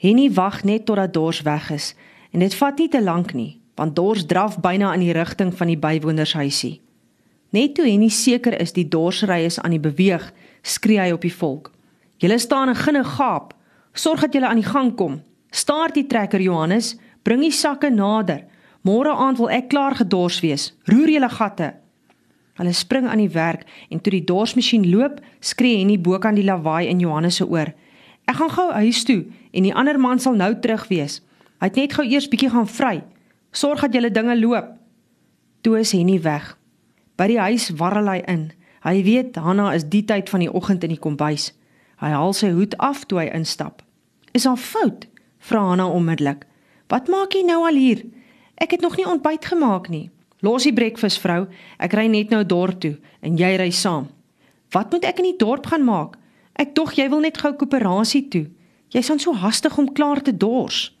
Henny wag net totdat Dors weg is en dit vat nie te lank nie, want Dors draf byna in die rigting van die bywonershuisie. Net toe Henny seker is die Dorsry is aan die beweeg, skree hy op die volk. Julle staan en ginne gaap. Sorg dat julle aan die gang kom. Staart die trekker Johannes, bring die sakke nader. Môre aand wil ek klaar gedors wees. Roer julle gatte. Hulle spring aan die werk en toe die dorsmasjien loop, skree Henny bokant die lawaai in Johannes se oor. Ek gaan gou huis toe en die ander man sal nou terug wees. Hy het net gou eers bietjie gaan vry. Sorg dat julle dinge loop. Toe is Henny weg. By die huis warrel hy in. Hy weet Hanna is die tyd van die oggend in die kombuis. Hy haal sy hoed af toe hy instap. "Is daar fout?" vra Hanna onmiddellik. "Wat maak jy nou al hier? Ek het nog nie ontbyt gemaak nie." "Los die breakfast, vrou. Ek ry net nou dorp toe en jy ry saam." "Wat moet ek in die dorp gaan maak? Ek dog jy wil net gou koöperasie toe. Jy's dan so hastig om klaar te dors."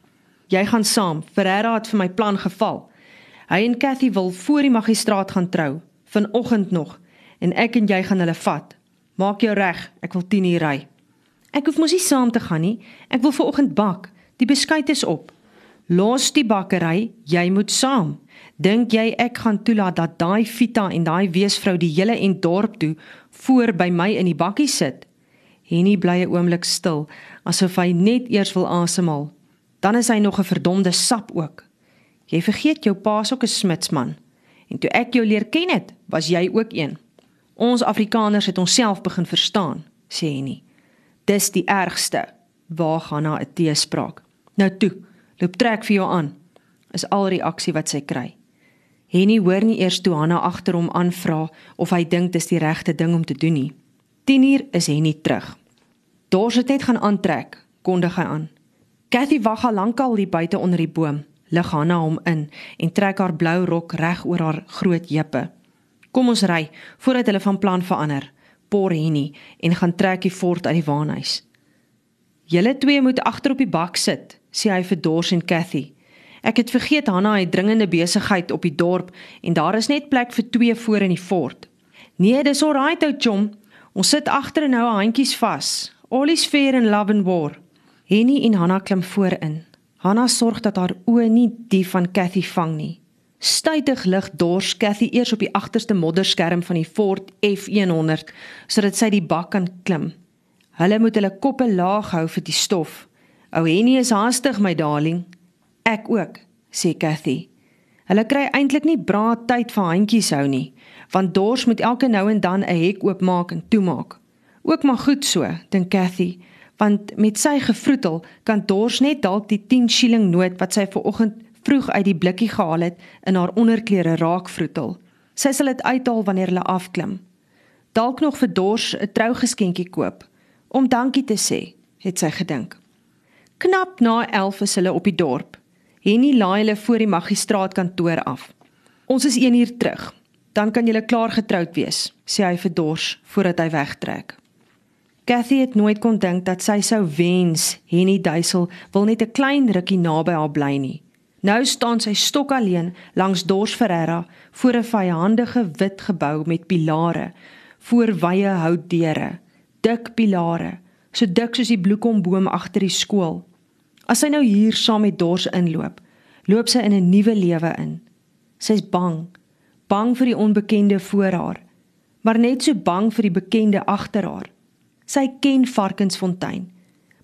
"Jy gaan saam. Ferreira het vir my plan geval. Hy en Cathy wil voor die magistraat gaan trou, vanoggend nog, en ek en jy gaan hulle vat. Maak jou reg, ek wil 10 uur ry." Ek hoef mos nie saam te gaan nie. Ek wil vanoggend bak. Die beskuit is op. Los die bakkery, jy moet saam. Dink jy ek gaan toelaat dat daai Vita en daai weesvrou die hele en dorp toe voor by my in die bakkie sit? Henny bly 'n oomblik stil, asof hy net eers wil asemhaal. Dan is hy nog 'n verdomde sap ook. Jy vergeet jou pa's ook 'n smitsman. En toe ek jou leer ken het, was jy ook een. Ons Afrikaners het onsself begin verstaan, sê Henny. Dis die ergste. Waar gaan na 'n teespraak? Nou toe, loop trek vir jou aan. Is al reaksie wat sy kry. Henny hoor nie eers toe Hanna agter hom aanvra of hy dink dis die regte ding om te doen nie. 10uur is Henny terug. Dors het net gaan aantrek, kondig hy aan. Cathy wag al lankal hier buite onder die boom. Lig Hanna hom in en trek haar blou rok reg oor haar groot heupe. Kom ons ry voordat hulle van plan verander. Porhini en gaan trek die fort uit die waanhuis. Julle twee moet agter op die bak sit, sê hy vir Dors en Cathy. Ek het vergeet Hanna het dringende besigheid op die dorp en daar is net plek vir twee voor in die fort. Nee, dis alright ou chom. Ons sit agter en hou handjies vas. All is fair in love and war. Henny en Hanna klim voorin. Hanna sorg dat haar oë nie die van Cathy vang nie. Stytig lig dors Cathy eers op die agterste modderskerm van die Ford F100 sodat sy die bak kan klim. Hulle moet hulle koppe laag hou vir die stof. Ou Henny is haastig my darling. Ek ook, sê Cathy. Hulle kry eintlik nie braai tyd vir handjies hou nie, want dors moet elke nou en dan 'n hek oopmaak en toemaak. Ook maar goed so, dink Cathy, want met sy gevroetel kan dors net dalk die 10 shilling noot wat sy ver oggend vroeg uit die blikkie gehaal het in haar onderklere raakvroetel. Sy sal dit uithaal wanneer hulle afklim. Dalk nog vir Dors 'n trougeskenkie koop om dankie te sê, het sy gedink. Knap na 11 is hulle op die dorp. Henny laai hulle voor die magistraatkantoor af. Ons is 1 uur terug. Dan kan julle klaar getroud wees, sê hy vir Dors voordat hy wegtrek. Cathy het nooit kon dink dat sy sou wens Henny Duisel wil net 'n klein rukkie naby haar bly nie. Nou staan sy stok alleen langs Dors Ferreira voor 'n vyandige wit gebou met pilare, voor wye houtdeure, dik pilare, so dik soos die bloekomboom agter die skool. As sy nou hier saam met Dors inloop, loop sy in 'n nuwe lewe in. Sy's bang, bang vir die onbekende voor haar, maar net so bang vir die bekende agter haar. Sy ken Varkensfontein,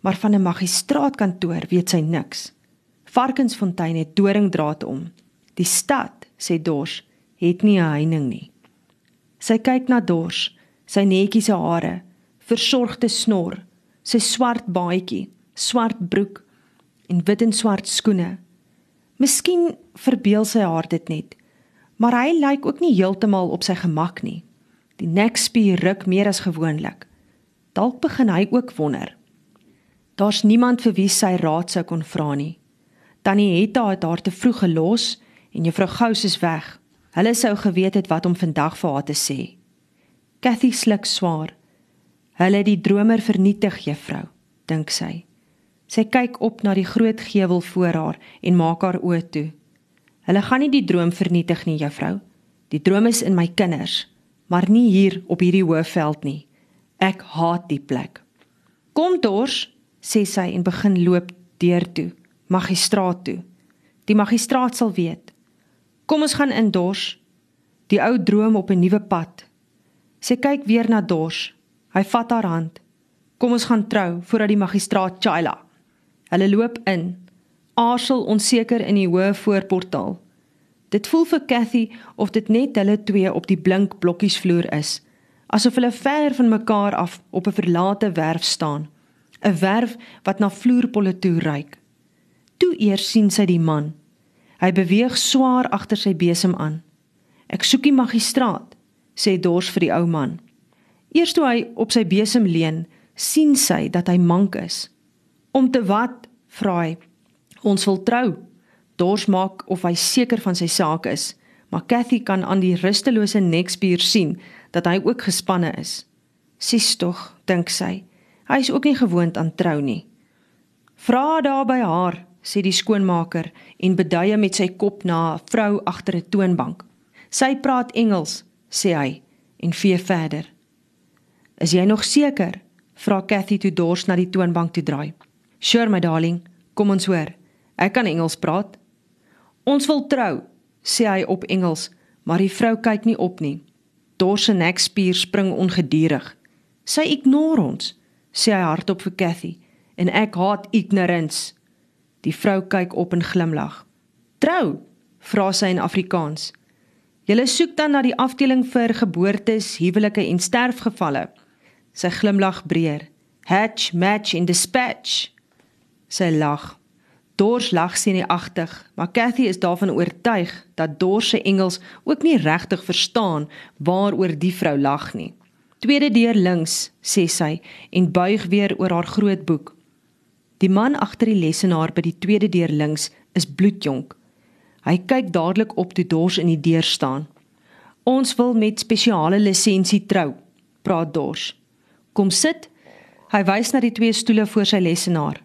maar van 'n magistraatkantoor weet sy niks. Varkensfontein het doringdraad om. Die stad, sê Dors, het nie 'n heining nie. Sy kyk na Dors, sy netjiese hare, versorgde snor, sy swart baadjie, swart broek en wit en swart skoene. Miskien verbeel sy haar dit net, maar hy lyk ook nie heeltemal op sy gemak nie. Die nekspier ruk meer as gewoonlik. Dalk begin hy ook wonder. Daar's niemand vir wie sy raad sou kon vra nie. Tannie Hetta het haar te vroeg gelos en juffrou Gous is weg. Hulle sou geweet het wat om vandag vir haar te sê. Cathy sluk swaar. Hulle het die dromer vernietig, juffrou, dink sy. Sy kyk op na die groot gewel voor haar en maak haar oë toe. Hulle gaan nie die droom vernietig nie, juffrou. Die droom is in my kinders, maar nie hier op hierdie hoëveld nie. Ek haat die plek. Kom dors, sê sy en begin loop Deur toe, magistraat toe. Die magistraat sal weet. Kom ons gaan in Dors. Die ou droom op 'n nuwe pad. Sy kyk weer na Dors. Hy vat haar hand. Kom ons gaan trou voordat die magistraat Chaila. Hulle loop in. Aarsel onseker in die hoë voorportaal. Dit voel vir Cathy of dit net hulle twee op die blink blokkiesvloer is, asof hulle ver van mekaar af op 'n verlate werf staan, 'n werf wat na vloerpolle toe reik. Toe eers sien sy die man. Hy beweeg swaar agter sy besem aan. "Ek soek die magistraat," sê Dors vir die ou man. Eers toe hy op sy besem leun, sien sy dat hy mank is. "Om te wat?" vra hy. "Ons wil trou." Dors maak of hy seker van sy saak is, maar Cathy kan aan die rustelose nekspier sien dat hy ook gespanne is. Sis tog, dink sy. Hy is ook nie gewoond aan trou nie. Vra daar by haar, sê die skoonmaker en beduie met sy kop na 'n vrou agter 'n toonbank. Sy praat Engels, sê hy en vee verder. Is jy nog seker? vra Cathy toe Dors na die toonbank toe draai. Sure my darling, kom ons hoor. Ek kan Engels praat. Ons wil trou, sê hy op Engels, maar die vrou kyk nie op nie. Dors se nekspier spring ongeduldig. Sy ignoreer ons, sê hy hardop vir Cathy, en ek haat ignorance. Die vrou kyk op en glimlag. Trou? vra sy in Afrikaans. Julle soek dan na die afdeling vir geboortes, huwelike en sterfgevalle. Sy glimlag breër. Hatch, match in dispatch. Sy lag. Dors lag senuagtig, maar Cathy is daarvan oortuig dat Dors se Engels ook nie regtig verstaan waaroor die vrou lag nie. Tweede deur links, sê sy en buig weer oor haar groot boek. Die man agter die lesenaar by die tweede deur links is bloedjonk. Hy kyk dadelik op toe Dors in die deur staan. Ons wil met spesiale lisensie trou, praat Dors. Kom sit. Hy wys na die twee stoele voor sy lesenaar.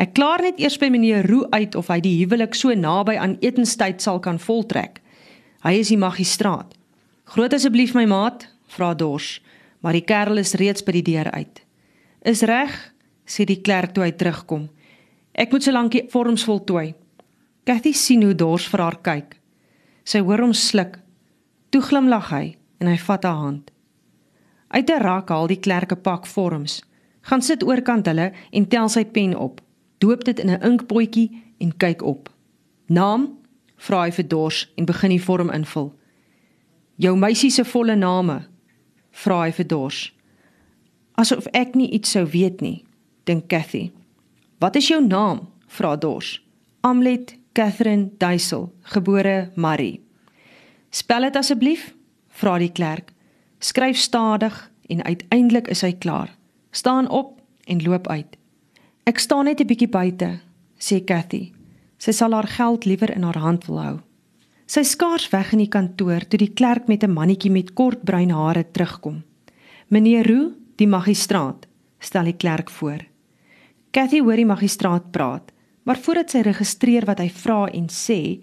Ek klaar net eers by meneer Roo uit of hy die huwelik so naby aan etenstyd sal kan voltrek. Hy is die magistraat. Groot asseblief my maat, vra Dors, maar die kerel is reeds by die deur uit. Is reg, sê die klerk toe hy terugkom. Ek moet so lank die vorms voltooi. Cathy sien hoe Dors vir haar kyk. Sy hoor hom sluk. Toe glimlag hy en hy vat haar hand. Uit 'n rak haal die klerk 'n pak vorms. Gaan sit oorkant hulle en tel sy pen op doop dit in 'n inkpotjie en kyk op. Naam? vra hy vir Dors en begin die vorm invul. Jou meisie se volle name? vra hy vir Dors. Asof ek nie iets sou weet nie, dink Cathy. Wat is jou naam? vra Dors. Amlet Catherine Duisel, gebore Marie. Spel dit asseblief? vra die klerk. Skryf stadig en uiteindelik is hy klaar. Staan op en loop uit. Ek staan net 'n bietjie buite, sê Cathy. Sy sal haar geld liewer in haar hand wil hou. Sy skaars weg in die kantoor toe die klerk met 'n mannetjie met kort bruin hare terugkom. "Meneer Roo, die magistraat," stel die klerk voor. Cathy hoor die magistraat praat, maar voordat sy registreer wat hy vra en sê,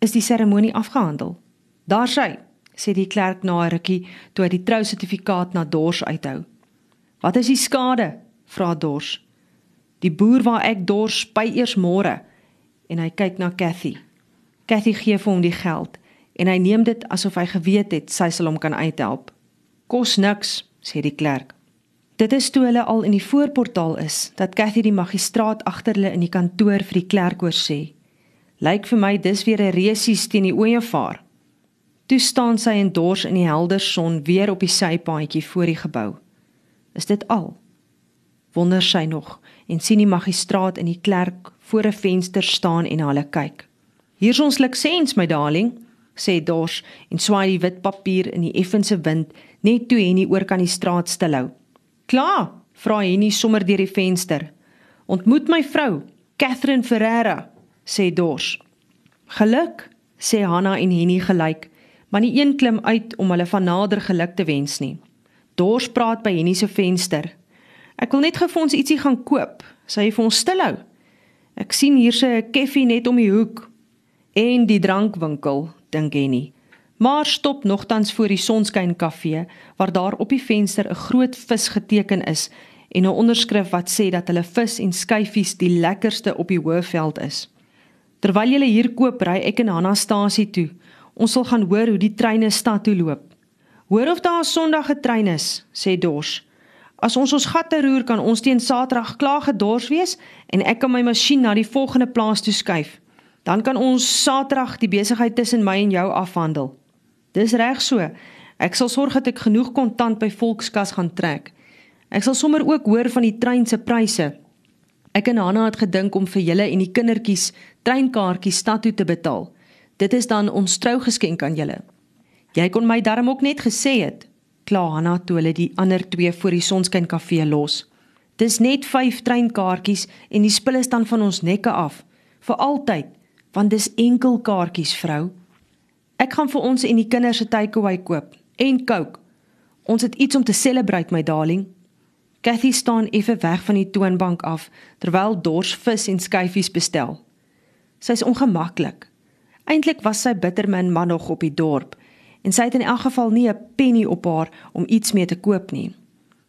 is die seremonie afgehandel. "Daar sy," sê die klerk na 'n rukkie toe hy die trousertifikaat na Dors uithou. "Wat is die skade?" vra Dors. Die boer waar ek dors by eers môre en hy kyk na Cathy. Cathy gee vir hom die geld en hy neem dit asof hy geweet het sy sal hom kan uithelp. Kos niks, sê die klerk. Dit is toe hulle al in die voorportaal is dat Cathy die magistraat agter hulle in die kantoor vir die klerk oor sê. Lyk vir my dis weer 'n resies teen die ooevaar. Toe staan sy in dors in die helder son weer op die sypaadjie voor die gebou. Is dit al? Wonder sy nog en sien die magistraat en die klerk voor 'n venster staan en hulle kyk. "Hier's ons lisens, my darling," sê Dors en swaai die wit papier in die effense wind net toe Henny oor kan die straat stilhou. "Klaar," vra Henny sommer deur die venster. "Ontmoet my vrou, Catherine Ferreira," sê Dors. "Geluk," sê Hanna en Henny gelyk, maar nie een klim uit om hulle van nader geluk te wens nie. Dors praat by Henny se venster. Ek wil net gou vir ons ietsie gaan koop. Sy vir ons stilhou. Ek sien hier se 'n koffie net om die hoek en die drankwinkel, dink Henny. Maar stop nogtans voor die Sonskyn Kafee waar daar op die venster 'n groot vis geteken is en 'n onderskrif wat sê dat hulle vis en skyfies die lekkerste op die Hoëveld is. Terwyl jy hier koop, ry ek en Hanna stasie toe. Ons sal gaan hoor hoe die treine stad toe loop. Hoor of daar 'n Sondag getrein is, sê Dors. As ons ons gatte roer, kan ons teen Saterdag klaar gedors wees en ek kan my masjien na die volgende plaas toe skuif. Dan kan ons Saterdag die besigheid tussen my en jou afhandel. Dis reg so. Ek sal sorg dat ek genoeg kontant by Volkskas gaan trek. Ek sal sommer ook hoor van die trein se pryse. Ek en Hanna het gedink om vir julle en die kindertjies treinkaartjies stad toe te betaal. Dit is dan ons trougeskenk aan julle. Jy kon my darm ook net gesê het, kla Hanna toe hulle die ander twee voor die Sonskyn kafee los. Dis net 5 treinkaartjies en die spul is dan van ons nekke af vir altyd, want dis enkel kaartjies, vrou. Ek gaan vir ons en die kinders se takeaway koop en Coke. Ons het iets om te celebrate, my darling. Cathy staan effe weg van die toonbank af terwyl Dors vis en skyfies bestel. Sy's ongemaklik. Eintlik was sy bittermin man nog op die dorp en sy het in elk geval nie 'n penny op haar om iets mee te koop nie.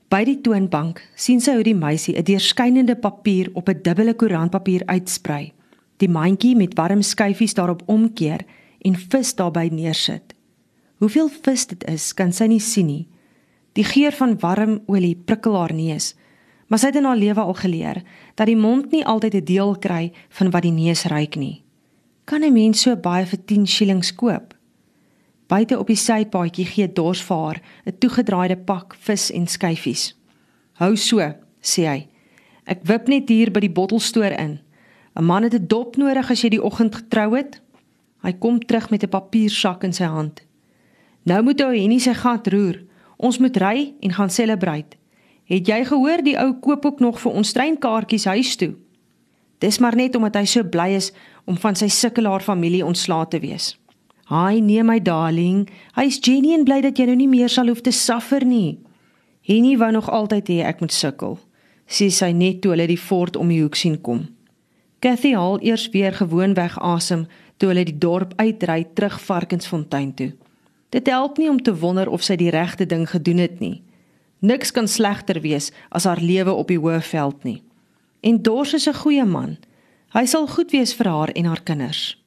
By die toonbank sien sy hoe die meisie 'n deurskynende papier op 'n dubbele koerantpapier uitsprei. Die mandjie met warm skyfies daarop omkeer en vis daarbey neersit. Hoeveel vis dit is, kan sy nie sien nie. Die geur van warm olie prikkel haar neus, maar sy het in haar lewe al geleer dat die mond nie altyd 'n deel kry van wat die neus ruik nie. Kan 'n mens so baie vir 10 shillings koop? Buite op die sypaadjie gee Dors vir haar 'n toegedraaide pak vis en skyfies. "Hou so," sê hy. "Ek wip net hier by die bottelstoer in. 'n Man het 'n dop nodig as jy die oggend getrou het." Hy kom terug met 'n papiersak in sy hand. "Nou moet ou Henny sy gat roer. Ons moet ry en gaan celebrate. Het jy gehoor die ou koop ook nog vir ons treinkaartjies huis toe?" Dis maar net omdat hy so bly is om van sy sukkelaar familie ontslae te wees. "Haai, nee my darling, hy's genuen bly dat jy nou nie meer sal hoef te suffer nie." Henny wou nog altyd hê ek moet sukkel. Sê sy net toe hulle die fort om die hoek sien kom. Cathy haal eers weer gewoonweg asem toe hulle die dorp uitry terug Varkensfontein toe. Dit help nie om te wonder of sy die regte ding gedoen het nie. Niks kan slegter wees as haar lewe op die Hoëveld nie. En Dors is 'n goeie man. Hy sal goed wees vir haar en haar kinders.